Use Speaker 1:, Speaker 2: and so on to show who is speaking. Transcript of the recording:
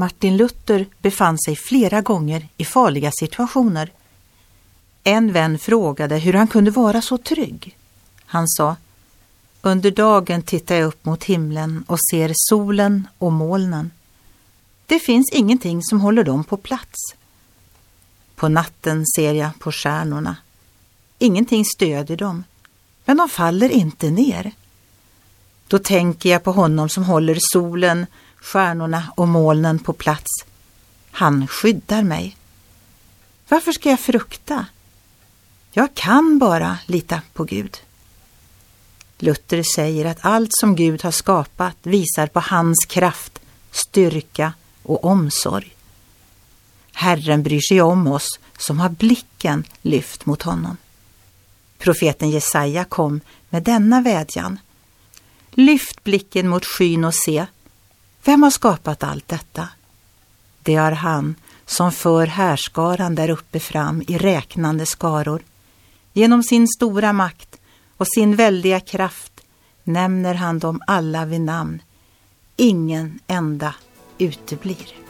Speaker 1: Martin Luther befann sig flera gånger i farliga situationer. En vän frågade hur han kunde vara så trygg. Han sa Under dagen tittar jag upp mot himlen och ser solen och molnen. Det finns ingenting som håller dem på plats. På natten ser jag på stjärnorna. Ingenting stödjer dem, men de faller inte ner. Då tänker jag på honom som håller solen, stjärnorna och molnen på plats. Han skyddar mig. Varför ska jag frukta? Jag kan bara lita på Gud. Luther säger att allt som Gud har skapat visar på hans kraft, styrka och omsorg. Herren bryr sig om oss som har blicken lyft mot honom. Profeten Jesaja kom med denna vädjan. Lyft blicken mot skyn och se, vem har skapat allt detta? Det är han som för härskaran där uppe fram i räknande skaror. Genom sin stora makt och sin väldiga kraft nämner han dem alla vid namn. Ingen enda uteblir.